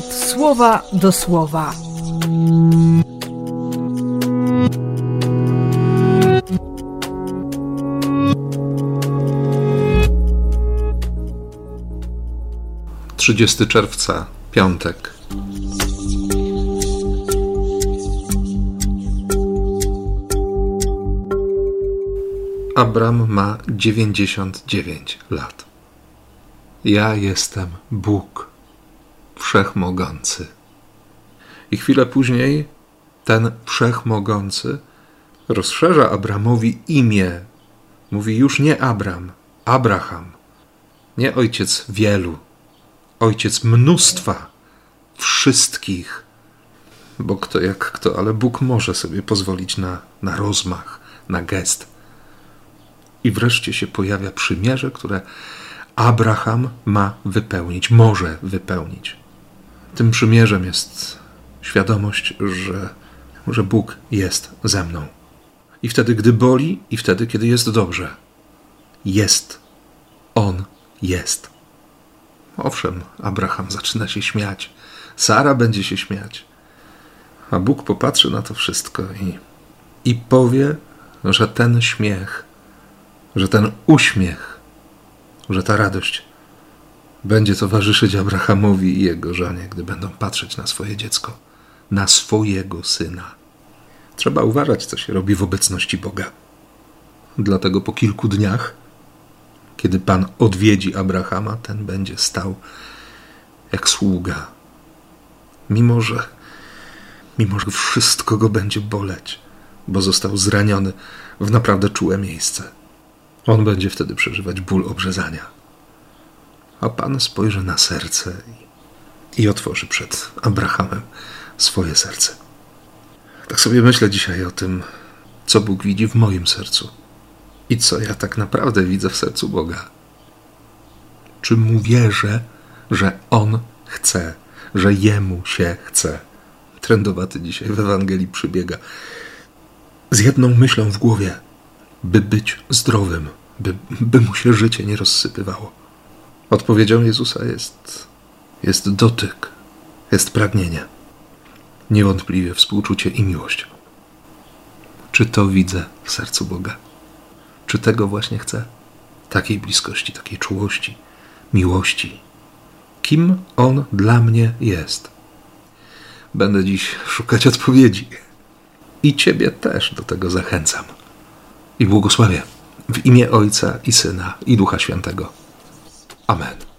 słowa do słowa. Trzydziesty czerwca, piątek. Abram ma dziewięćdziesiąt dziewięć lat. Ja jestem Bóg Wszechmogący. I chwilę później ten Wszechmogący rozszerza Abramowi imię. Mówi już nie Abram, Abraham. Nie ojciec wielu, ojciec mnóstwa, wszystkich. Bo kto jak kto, ale Bóg może sobie pozwolić na, na rozmach, na gest. I wreszcie się pojawia przymierze, które Abraham ma wypełnić, może wypełnić. Tym przymierzem jest świadomość, że, że Bóg jest ze mną. I wtedy, gdy boli, i wtedy, kiedy jest dobrze. Jest. On jest. Owszem, Abraham zaczyna się śmiać. Sara będzie się śmiać. A Bóg popatrzy na to wszystko i, i powie, że ten śmiech, że ten uśmiech, że ta radość będzie towarzyszyć Abrahamowi i jego żonie, gdy będą patrzeć na swoje dziecko, na swojego syna. Trzeba uważać, co się robi w obecności Boga. Dlatego po kilku dniach, kiedy Pan odwiedzi Abrahama, ten będzie stał jak sługa. Mimo, że, mimo, że wszystko go będzie boleć, bo został zraniony w naprawdę czułe miejsce. On będzie wtedy przeżywać ból obrzezania a Pan spojrzy na serce i, otworzy przed Abrahamem swoje serce. Tak sobie myślę dzisiaj o tym, co Bóg widzi w moim sercu i co ja tak naprawdę widzę w sercu Boga. Czy mu wierzę, że On chce, że Jemu się chce? Trendowaty dzisiaj w Ewangelii przybiega z jedną myślą w głowie, by być zdrowym, by, by mu się życie nie rozsypywało. Odpowiedzią Jezusa jest, jest dotyk, jest pragnienie, niewątpliwie współczucie i miłość. Czy to widzę w sercu Boga? Czy tego właśnie chcę? Takiej bliskości, takiej czułości, miłości. Kim On dla mnie jest? Będę dziś szukać odpowiedzi. I Ciebie też do tego zachęcam. I błogosławię w imię Ojca i Syna i Ducha Świętego. Amen.